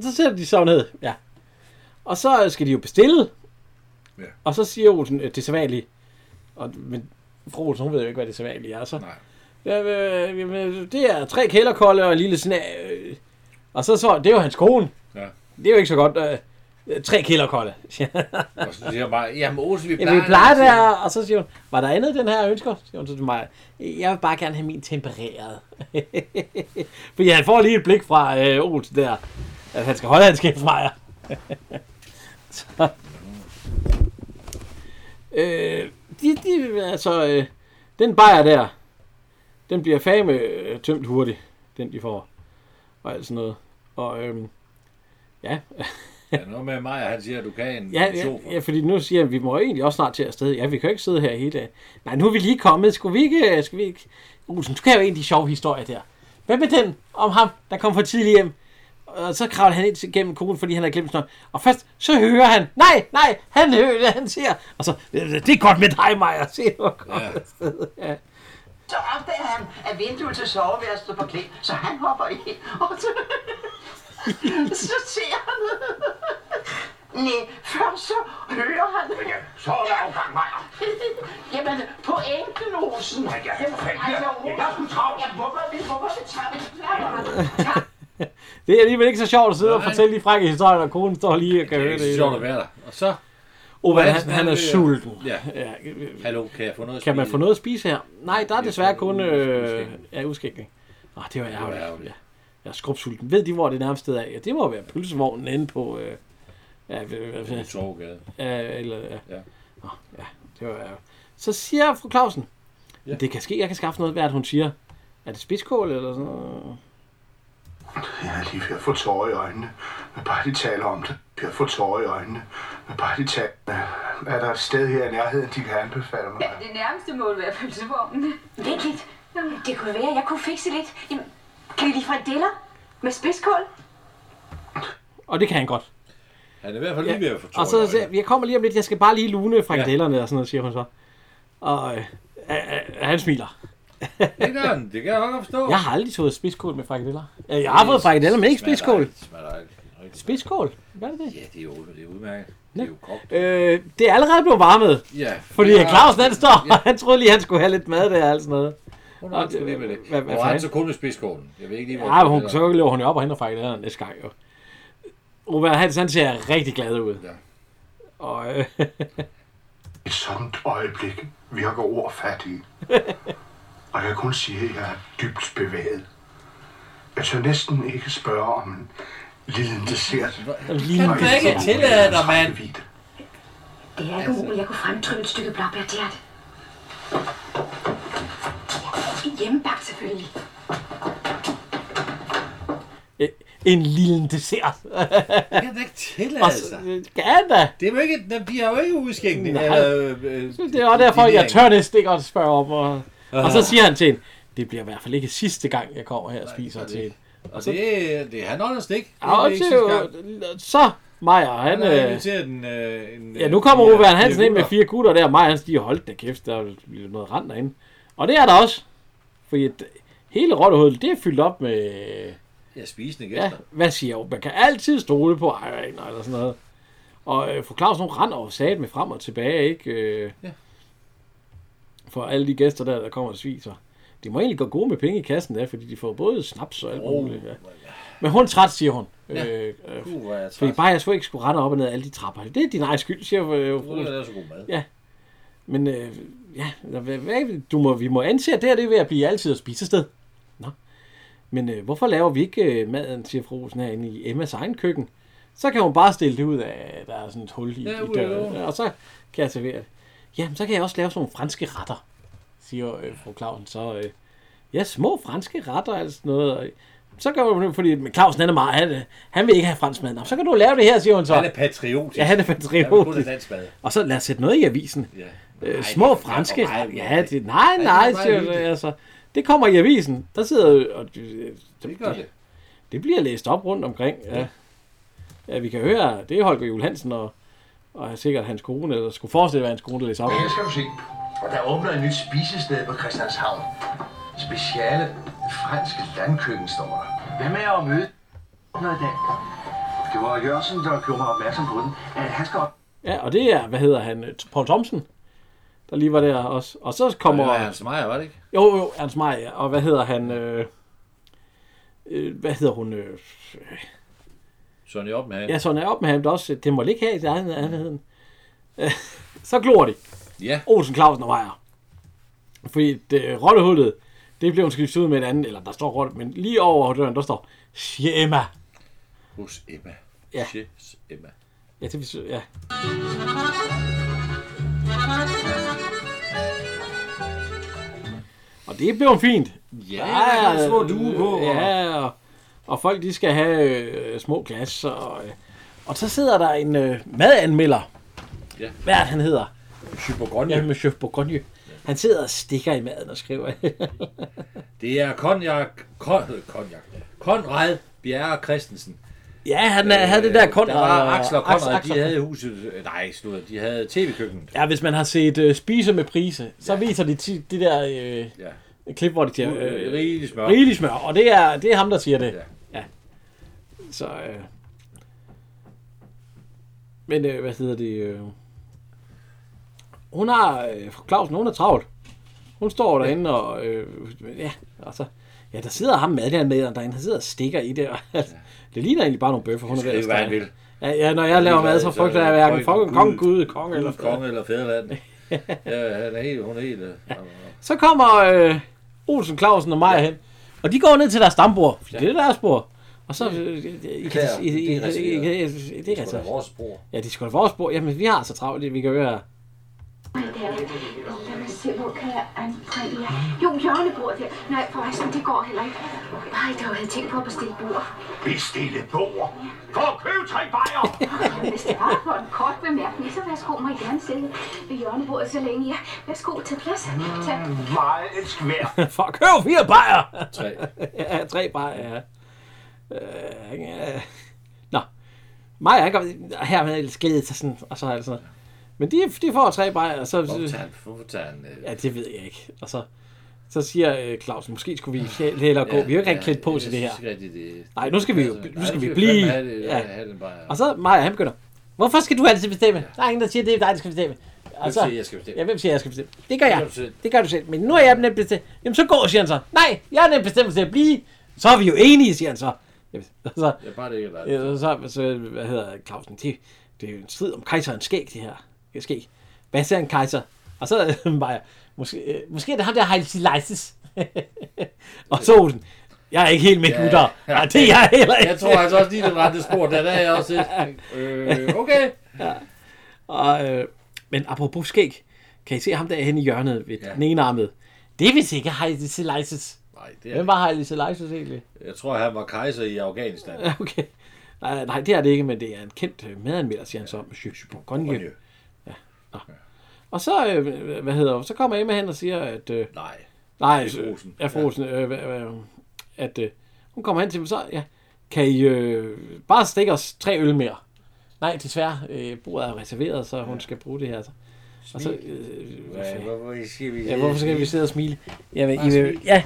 så sætter de så ned, ja. Og så skal de jo bestille. Ja. Og så siger Olsen, øh, det sædvanlige. Og, men fru Olsen, hun ved jo ikke, hvad det sædvanlige er. Så, Nej. Ja, det er tre kælderkolde og en lille snag. Øh. Og så, så, det er jo hans kone. Ja. Det er jo ikke så godt. Øh, tre kælderkolde. Og så siger bare, jamen Olsen, vi Ja, plejer... vi plejer det her. Og så siger hun, var der andet den her ønsker? Siger hun så til mig, jeg vil bare gerne have min tempereret. Fordi han får lige et blik fra øh, Olsen der, at han skal holde hans kæft fra jer. så, øh, de, de, altså, øh, den bajer der, den bliver fame øh, tømt hurtigt, den de får. Og alt sådan noget. Og øhm, ja, Ja, noget med mig, han siger, at du kan en Ja, ja, sofa. ja, fordi nu siger han, at vi må egentlig også snart til afsted. Ja, vi kan jo ikke sidde her hele dagen. Nej, nu er vi lige kommet. Skulle vi ikke... Skal vi ikke? Olsen, du kan jo en af de sjove historier der. Hvad med den om ham, der kom for tidligt hjem? Og så kravler han ind gennem konen, fordi han har glemt noget. Og først, så hører han, nej, nej, han hører han siger. Og så, det er godt med dig, Maja. Se, hvor godt ja. afsted. Ja. Så opdager han, at vinduet til soveværelset står på klem, så han hopper ind, og så, så ser han... Nej, først så hører han... Ja, så er der afgang, Maja. Jamen, pointen, Olsen. Ja, ja, for fanden. Ja, ja, jeg skulle travlt. Ja, hvorfor vi, hvorfor vi tager vi Det er alligevel ikke så sjovt at sidde og Nej. fortælle de frække historier, og konen står lige og kan Det høre er det. ikke så sjovt at være der. Og så, Ove, han, Hansen, han er sulten. Ja. Ja, Hallo, kan jeg få noget at Kan man få noget at spise her? Nej, der er desværre kun øh, ja, uskægning. Ah, det var ærgerligt. Ja. Jeg er skrubsulten. Ved de, hvor det nærmeste er? Ja, det må være pølsevognen inde på... Øh, ja, øh, På Torvegade. ja, eller, ja. Ja. Nå, ja, det var ærgerligt. Så siger fru Clausen, Ja. det kan ske, jeg kan skaffe noget, hvad hun siger. Er det spidskål eller sådan noget? Jeg er lige ved at få tårer i øjnene, men bare de taler om det. Jeg er få tårer i øjnene, men bare de taler. Er der et sted her i nærheden, de kan anbefale mig? Ja, det nærmeste må være pølsevognen. Vent lidt. Det kunne være, jeg kunne fikse lidt. Jamen, kan vi lige frikadeller med spidskål? Og det kan han godt. Han er i hvert fald lige ved at få tår Og så øjnene. jeg kommer lige om lidt, jeg skal bare lige lune frikadellerne ja. og sådan noget, siger hun så. Og øh, øh, øh, han smiler. Det han, det kan jeg godt forstå. Jeg har aldrig fået spidskål med frikadeller. Øh, Jeg har fået frikadeller, men ikke spidskål. Spidskål? Hvad er det? Ja, det er jo det er udmærket. Det er jo kogt. Øh, det er allerede blevet varmet. Ja. Fordi Ja. Clausen han står, Ja. han troede lige, han skulle have lidt mad der og alt sådan noget. Hun har lige med det. Hvad, hvad Og han fanden? så kun med spidskålen. Jeg ved ikke lige, hvor Ja, det hun, så løber hun jo op og henter frikadellerne næste gang jo. Robert Hans, han ser rigtig glad ud. Ja. Og øh, Et sådan øjeblik virker ord fattige. Og jeg kan kun sige, at jeg er dybt bevæget. Jeg tør næsten ikke spørge om en lille dessert. lige Kan du ikke tillade dig, mand? Det er ikke umuligt, jeg kunne fremtrylle et stykke blåbærtært. Hjemmebagt selvfølgelig. en lille dessert. Det kan da ikke tillade sig. øh, Kan da. Det er jo ikke, de har jo ikke udskænkning. Nej. Eller, øh, Det er også derfor, jeg tør næsten ikke at spørge om. Og, og så siger han til hende, det bliver i hvert fald ikke sidste gang, jeg kommer her og spiser til hende. Og det, det er han honest ikke. Det Ja, er og sidste gang. så Maja, han... Han øh, en, øh, en... Ja, nu kommer Ove Hansen ind med fire gutter der, og Maja han stiger, hold da kæft, der bliver noget rand derinde. Og det er der også. Fordi at hele rottehullet, det er fyldt op med... Ja, spisende Ja, gæster. hvad siger jeg? Man kan altid stole på ejeren eller sådan noget. Og øh, fru Claus, hun render over sat med frem og tilbage, ikke? Øh, Ja. For alle de gæster der, der kommer og spiser. De må egentlig gå gode med penge i kassen der, fordi de får både snaps og alt Oh, muligt. Ja. Men hun er træt, siger hun. Ja. Øh, øh, jeg fordi bare jeg skulle ikke skulle rende op og ned ad alle de trapper. Det er din egen skyld, siger øh, fru. er så god mad. Ja. Men øh, ja, hvad, hvad, du må, vi må anse, at det her det er ved at blive altid at spise sted. Nå. Men øh, hvorfor laver vi ikke øh, maden, siger fru Olsen herinde i Emmas egen køkken? Så kan hun bare stille det ud af, at der er sådan et hul i, Ja, i af døren. Og så kan jeg servere det. Jamen, så kan jeg også lave sådan nogle franske retter, siger øh, fru Clausen. Så øh, ja, små franske retter og sådan noget. Og, så kan man, fordi men Clausen han er meget, han, han vil ikke have fransk mad. Nå, så kan du lave det her, siger hun så. Han er patriotisk. Ja, han er Han patriotisk. mad. Og så lad os sætte noget i avisen. Ja. Øh, Nej, små det franske meget, Ja, det, nej, det nej, meget siger hyggeligt. altså. Det kommer i avisen. Der sidder og det, Det gør det. det bliver læst op rundt omkring. Ja. Ja, vi kan høre, det er Holger Juhl Hansen og, og sikkert hans kone, eller skulle forestille være hans kone, der læser op. Her skal du se. Og der åbner et nyt spisested på Christianshavn. Speciale fransk landkøkken, står der. Hvad med at møde noget i dag? Det var Jørgensen, der gjorde mig opmærksom på den. Han skal op. Ja, og det er, hvad hedder han, Paul Thomsen, der lige var der også. Og så kommer... Det var Ernst Meier, var det ikke? Jo, jo, Ernst Meier, ja. og hvad hedder han, øh, øh, hvad hedder hun, øh, Sonny Oppenheim. ja, sådan op med ham, der også, det må ligge her i nærheden. Øh, så glor de. Ja. Olsen, Clausen og Meier. Fordi det, rollehullet, det blev skiftet ud med et andet, eller der står rolle, men lige over døren, der står Schema. Hos Emma. Ja. Hos Emma. Ja, det vil ja. Og det blev fint. Ja, der er små duer på, Ja, og, og folk de skal have øh, små glas. Og, øh, og så sidder der en øh, madanmelder. Ja. Hvad er det, han hedder? Bourgogne. Ja, Monsieur Bourgogne. Han sidder og stikker i maden og skriver. Det er Konjak, Kon, Konjak, Konrad Bjerre Christensen. ja, han er, havde det der Konrad. Der var Axel og Konrad, Axel- de havde huset, øh, nej, slutter, de havde tv-køkkenet. Ja, hvis man har set øh, Spise med Prise, så ja. viser de de der øh, Ja. klip, hvor de siger... Øh, rigelig smør. Rigelig smør, og det er, det er ham, der siger det. Ja. Ja. Så, øh... Men, øh, hvad hedder det? Øh... Hun har... Øh, Clausen, hun er travlt. Hun står derinde og... Øh, ja, altså... Ja, der sidder ham madlandmederen derinde. Han sidder og stikker i det. Og, altså, det ligner egentlig bare nogle bøffer. Hun er ved at hvad han vil. Ja, ja, når jeg laver mad, så frygter jeg hverken konge, konge, gud, konge eller konge eller fædreland. ja, han er helt, hun er helt... øh, Så kommer øh, Olsen, Clausen og mig hen. Og de går ned til deres stambord. Ja. Det er deres bord. Og så... Beklager, det er reserveret. Det er reserveret. vores spor. Ja, det er sgu da vores spor. Jamen, vi har så travlt, vi kan høre... Nej, det er det. Lad mig se, hvor kan jeg anbringe jer? Jo, hjørnebordet der. Nej, forresten, det går heller ikke. Nej, der havde tænkt på at bestille bord. Bestille bord? For at købe tre bajer! Hvis det var for en kort bemærkning, så værsgo mig gerne sidde ved hjørnebordet så længe. Ja, værsgo, tag plads. Tag. Mm, elsk vær. for at købe fire bajer! Tre. ja, tre bajer, ja. Øh, ja. Nå. Maja, han kommer her med skædet til sådan, og så det sådan noget. Men de, de får tre bajer, og så... Hvorfor tager han, øh, Ja, det ved jeg ikke. Og så, så siger øh, Clausen, måske skulle vi hellere gå. vi er jo ikke rigtig klædt på til det her. Rigtig, det... Nej, nu skal vi jo nu Nej, skal vi blive. Ja. Og så Maja, han begynder. Hvorfor skal du altid bestemme? Der er ingen, der siger, det er dig, der skal bestemme. Og så- siger, jeg skal bestemme? Ja, hvem siger, jeg skal bestemme? Det gør jeg. Det gør du selv. Men nu er jeg nemt bestemt. Jamen så går, siger han så. Nej, jeg er nemt bestemt til at blive. Så er vi jo enige, siger han så. Jamen, og så, Ja, bare det ikke er ja, så, så, hvad hedder Clausen? Det, det er jo en strid om kejserens skæg, det her. Det skæg. Hvad siger en kejser? Og så Maja, måske, øh, måske er det ham der Heil Sileises. og så Olsen, jeg er ikke helt med Ja. gutter. Ja, det er jeg heller ikke. Jeg tror altså også lige det rette spor, der der er jeg også. Øh, okay. Ja. Og, øh, men apropos skæg, kan I se ham der henne i hjørnet ved ja. den ene armede? Det er vist ikke Heil Sileises. Nej, det er Hvem var Heil Sileises egentlig? Jeg tror, han var kejser i Afghanistan. Ja, okay. Nej, nej, det er det ikke, men det er en kendt øh, medanmelder, siger han så, Monsieur Bourgogne. Ja. Nå. Og så, øh, hvad hedder så kommer Emma hen og siger, at... Øh, nej. Nej, øh, Olsen. Ja, fru Olsen. Øh, øh, øh, at øh, hun kommer hen til mig, så ja, kan I øh, bare stikke os tre øl mere? Nej, desværre, øh, bordet er reserveret, så hun skal bruge det her. Så. Og så, øh, Hvad, hvorfor skal vi... Ja, hvorfor skal vi sidde og smile? Jamen, I vil, smil. ja,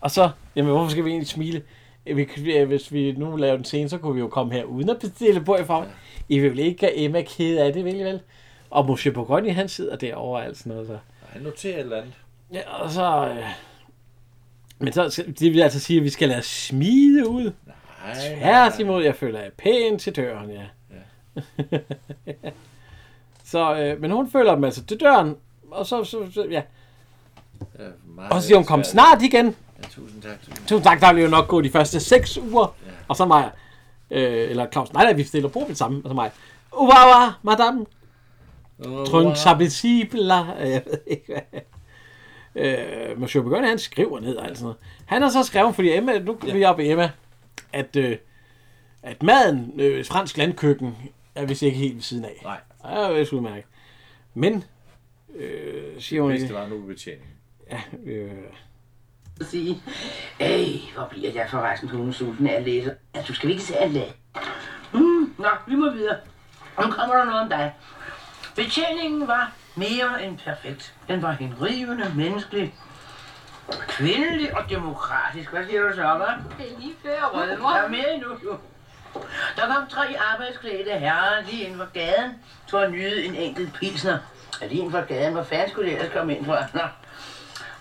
og så, jamen, hvorfor skal vi egentlig smile? Øh, kan- hvis vi nu laver den scene, så kunne vi jo komme her uden at bestille på i form. I vil ikke gøre Emma ked af det, vel I vel? Og Monsieur Bourgogne, han sidder derovre og alt sådan noget. Så. Han noterer et eller andet. Ja, og så... Øh, men så, det vil altså sige, at vi skal lade smide ud. Nej. Tværtimod, jeg føler jeg pænt til døren, ja. ja. så, øh, men hun følger dem altså til døren, og så, så, så ja. Ja, Og så siger hun, kom snart igen. Ja, tusind tak. Tusind. Tak, der vil jo nok gå de første 6 uger. Ja. Og så mig, øh, eller Claus, nej, nej, vi stiller på det samme. Og så mig, revoir, madame. Trunk sabicible. Jeg ved ikke, hvad. Øh, Monsieur Bourgogne, han skriver ned og alt sådan noget. Han har så skrevet, fordi Emma, nu er vi oppe i Emma, at, øh, at maden, øh, fransk landkøkken, er vist ikke helt ved siden af. Nej. Ja, det er udmærket. Men, øh, siger hun det var nu betjening. Ja, øh, sige, Ej, hvor bliver jeg forresten hundesulten af at læse, at du skal ikke se at lade. Mm, Nå, vi må videre. Nu kommer der noget om dig. Betjeningen var mere end perfekt. Den var henrivende, menneskelig, kvindelig og demokratisk. Hvad siger du så, hva'? Det er lige før, rødmer. Der er mere endnu, jo. Der kom tre arbejdsklædte herrer lige ind for gaden for at nyde en enkelt pilsner. Er lige ind for gaden? Hvor fanden skulle de ellers komme ind fra? Nå.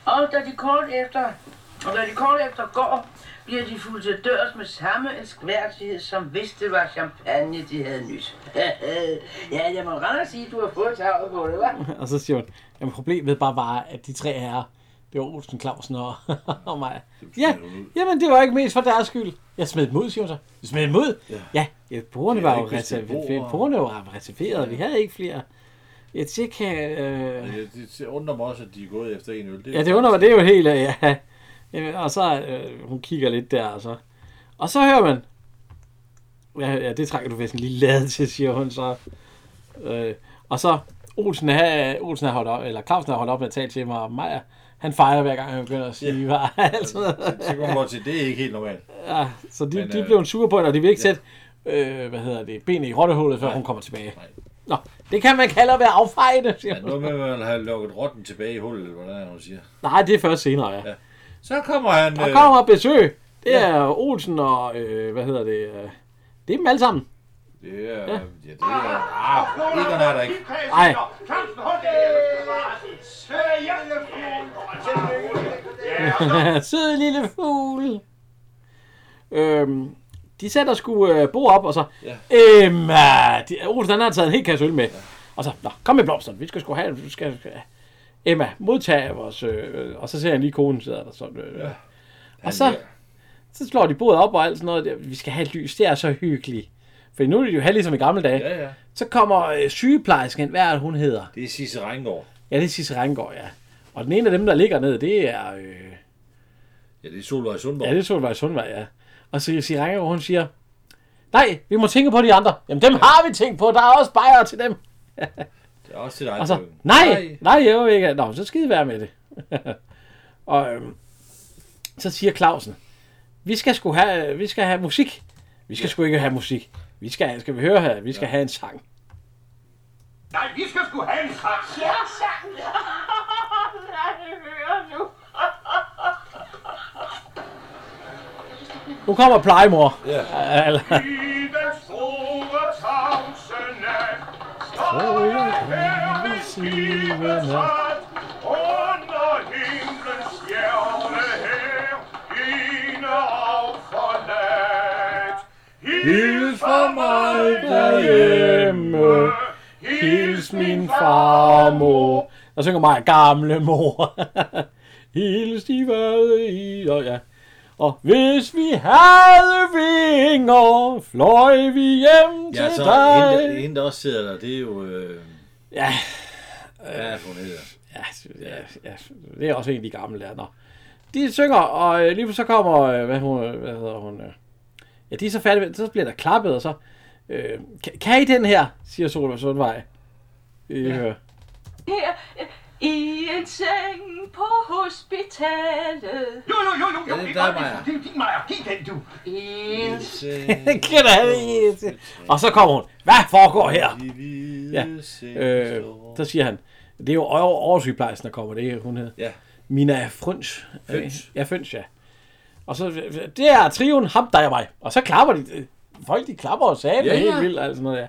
Og da de kort efter, og da de kort efter går, bliver de fuldt til dørs med samme elskværdighed, som hvis det var champagne, de havde nyt. ja, jeg må rende sige, at du har fået taget på det, hva'? og så siger hun, jamen problemet bare var, at de tre herrer, det var Olsen, Clausen og, og mig. Ja, jamen det var ikke mest for deres skyld. Jeg smed dem ud, siger hun så. Du smed dem ud? Ja, ja, ja bordene De var jo reserveret. bord. Bordene var reserveret, vi havde ikke flere. Ja, det kan... Øh... Det, det, det undrer mig også, at de er gået efter en øl. Ja, det undrer mig, det er jo helt, øh, ja. Jamen, Og så, øh, hun kigger lidt der, og så, og så hører man, ja, ja det trækker du vist en lille lade til, siger hun så. Øh, og så, Olsen er, Olsen er holdt op, eller Clausen har holdt op med at tale til mig, og Maja, han fejrer hver gang, han begynder at sige, ja. hvad, altså. Så kommer man til, det er ikke helt normalt. Ja, så de, Men, de øh, blev sure på hende, og de vil ikke ja. sætte, øh, hvad hedder det, benene i rottehullet, før hun kommer tilbage. Nå, det kan man kalde at være affejende, siger Ja, nu vil man have lukket rotten tilbage i hullet, eller hvordan er det, hun siger. Nej, det er først senere, ja. Ja. Så kommer han... Der øh, kommer besøg. Det ja. er Olsen og, øh, hvad hedder det, øh, det er dem alle sammen. Det er... Ja, ja det er... Ah, Egon er der ikke. Nej. Sød lille fugl. Øhm, de sætter sgu øh, bo op, og så... Ja. Emma! De, Olsen han har taget en hel kasse øl med. Ja. Og så, nå, kom med blomsterne. Vi skal sgu have... Vi skal, skal, Emma, modtag vores... Øh, og så ser jeg lige konen sidder der sådan. Øh, ja. Og så, så slår de bordet op og alt sådan noget. Der. Vi skal have lys. Det er så hyggeligt. For nu er det jo have ligesom i gamle dage. Ja, ja. Så kommer øh, sygeplejersken, hvad er det, hun hedder? Det er Sisse Reingård. Ja, det er Sisse Rengård, ja. Og den ene af dem, der ligger ned, det er... Øh, Ja, det er Solvej Sundborg. ja, det er Solvej Sundvej, ja. Og så Rengård, hun siger... Nej, vi må tænke på de andre. Jamen, dem har vi tænkt på. Der er også bajere til dem. Det er også til dig. Og så, nej, nej, jeg vil ikke. Nå, så skide være med det. og øhm, så siger Clausen, vi skal sgu have, vi skal have musik. Vi skal sgu ikke have musik. Vi skal, skal vi høre her, vi skal ja. have en sang. Nej, vi skal sgu have en sang. Ja, sang. Lad det høre nu. Nu kommer plejemor. Ja. Eller, I den store tavse nat står jeg skibet træt under himlens stjerne her ene og forladt. Hils fra mig derhjemme. Hils min farmor. Der synger mig gamle mor. Hils de vade i. Og, ja. Og hvis vi havde vinger, fløj vi hjem Ja, til så dig. hende, hende, der også sidder der, det er jo... Øh, Ja, hvad er det, hun hedder? ja, ja, ja, det er også en af de gamle der. Nå. De synger, og øh, lige så kommer, øh, hvad, hun, hvad hedder hun? Øh, ja, de er så færdige så bliver der klappet, og så, øh, kan, kan I den her, siger Solvej Sundvej. I ja. hører. Her øh, i en seng på hospitalet. Jo, jo, jo, jo, jo, det det er dig, Maja. Det er din, Maja. Giv den, du. En Kender han ikke? Og så kommer hun, hvad foregår her? Ja. Øh, så siger han, det er jo over- oversygeplejersken, der kommer, det er hun hedder. Ja. Mina Frøns. Føns. Ja, Føns, ja. Og så, det er trioen, ham, dig og mig. Og så klapper de, folk de klapper og sagde Ja, ja, helt ja. vildt, altså noget, ja.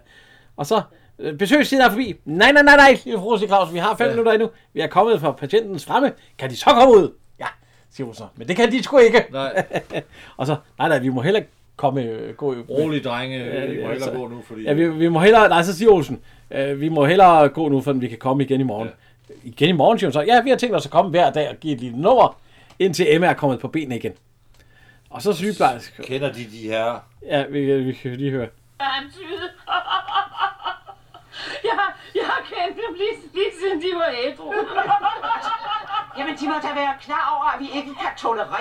Og så, besøgstiden er forbi. Nej, nej, nej, nej, lille fru siger Claus, vi har fem ja. minutter endnu. Vi er kommet fra patientens fremme. Kan de så komme ud? Ja, siger hun så. Men det kan de sgu ikke. Nej, Og så, nej, nej, vi må heller ikke komme, øh, gå i... rolig drenge, Ja, vi må hellere så- gå nu, fordi... Ja, vi, vi må hellere, nej, så siger Olsen, øh, vi må hellere gå nu, for vi kan komme igen i morgen. Ja. Igen i morgen, siger hun så. Ja, vi har tænkt os at komme hver dag og give et lille nummer, indtil Emma er kommet på benene igen. Og så sygeplejerske. Kender de de her? Ja, vi, vi kan lige høre. Antydet. Jeg, har- jeg har kendt dem lige, lige siden de var ædru. Jamen, de må da være klar over, at vi ikke kan tolerere,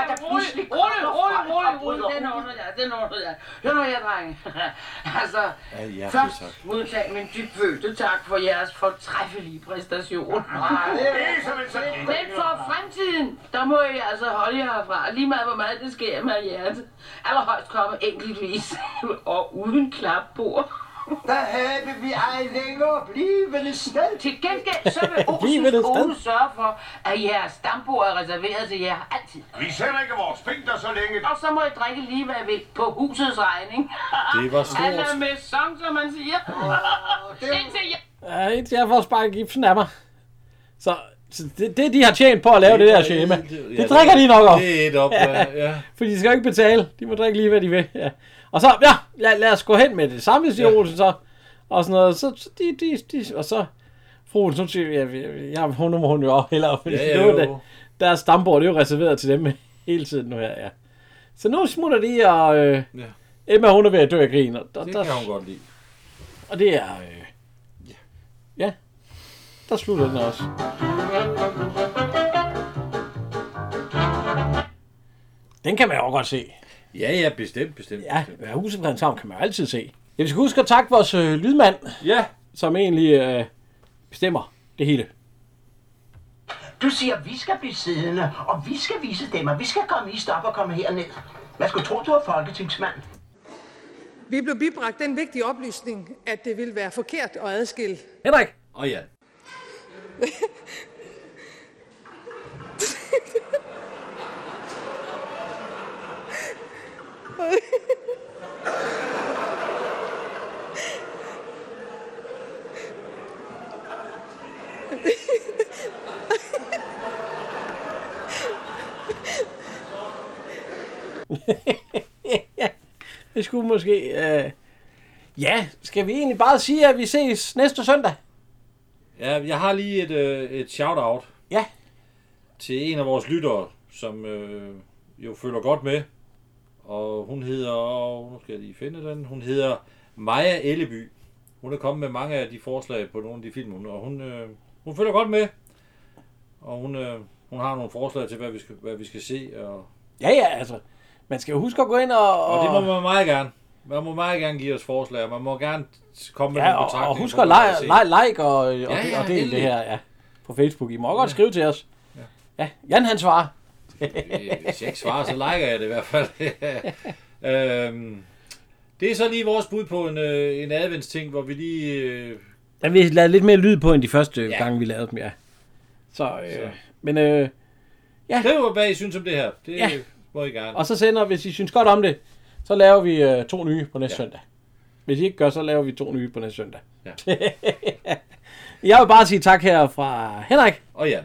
at der pludselig kommer rolig, rolig, rolig, bryder rolig, den ordner jeg, den ordner jeg. Hør nu her, drenge. altså, Ja, ja, først tak. modtag min dybfølte tak for jeres fortræffelige præstation. Men for fremtiden, der må I altså holde jer herfra, lige meget hvor meget det sker med hjertet. Allerhøjst komme enkeltvis og uden klapbord. Der havde vi ej længere blivende sted. Til gengæld så vil sted. skole sørge for, at jeres stambord er reserveret til jer altid. Vi sender ikke vores pengter så længe. Og så må I drikke lige hvad I vil på husets regning. Det var stort. Alla med sang, som man siger. Indtil jeg... Ja, indtil jeg får sparket gipsen af mig. Så, så det, det, de har tjent på at lave det, det der schema, det, det, ja, det drikker de nok op. det er et op, ja, ja. For de skal jo ikke betale. De må drikke lige, hvad de vil. Ja. Og så, ja, lad, lad os gå hen med det samme, siger ja. Olsen så. Og sådan noget. Så, så de, de, de, og så, fru Olsen, siger, ja, ja, ja, hun må hun jo også hellere. Fordi Ja, ja, er jo det, deres stambord, det er jo reserveret til dem hele tiden nu her, ja. Så nu smutter de, og øh, Ja. Emma, hun er ved at dø af grin. Og, der, Det der, kan hun godt lide. og det er, øh, ja, der slutter den også. Den kan man jo godt se. Ja, ja, bestemt, bestemt. Ja, ja huset på Christianshavn kan man jo altid se. Jeg skal huske at takke vores øh, lydmand, ja. som egentlig øh, bestemmer det hele. Du siger, vi skal blive siddende, og vi skal vise dem, at vi skal komme i stop og komme herned. Hvad skulle tro, du er folketingsmand? Vi blev bibragt den vigtige oplysning, at det ville være forkert at adskille. Henrik! Og ja. Det skulle måske... Øh... Ja, skal vi egentlig bare sige, at vi ses næste søndag? Ja, jeg har lige et, øh, et shout-out. Ja. Til en af vores lyttere, som øh, jo følger godt med. Og hun hedder, nu skal jeg lige finde den, hun hedder Maja Elleby. Hun er kommet med mange af de forslag på nogle af de film, hun- og hun, øh, hun følger godt med. Og hun, øh, hun har nogle forslag til, hvad vi skal, hvad vi skal se. Og, Ja, ja, altså. Man skal huske at gå ind og... og det må man meget gerne. Man må meget gerne give os forslag, man må gerne komme med Ja, nogle og, betragtninger. og husk at like, like, like og, og, Ja, ja, og del det her ja, på Facebook. I må godt skrive til os. Ja, Jan han svarer. Hvis jeg ikke svarer, så liker jeg det i hvert fald. øhm, det er så lige vores bud på en, øh, en adventsting, hvor vi lige... Øh, Der vil vi lade lidt mere lyd på, end de første Ja. ja. gange, vi lavede dem, ja. Så, øh, Så. men øh, ja. Skriv, hvad I synes om det her. Det Ja. må I gerne. Og så sender, hvis I synes godt om det, så laver vi øh, to nye på næste Ja. ja. søndag. Hvis I ikke gør, så laver vi to nye på næste søndag. Ja. Jeg vil bare sige tak her fra Henrik. Og Jan.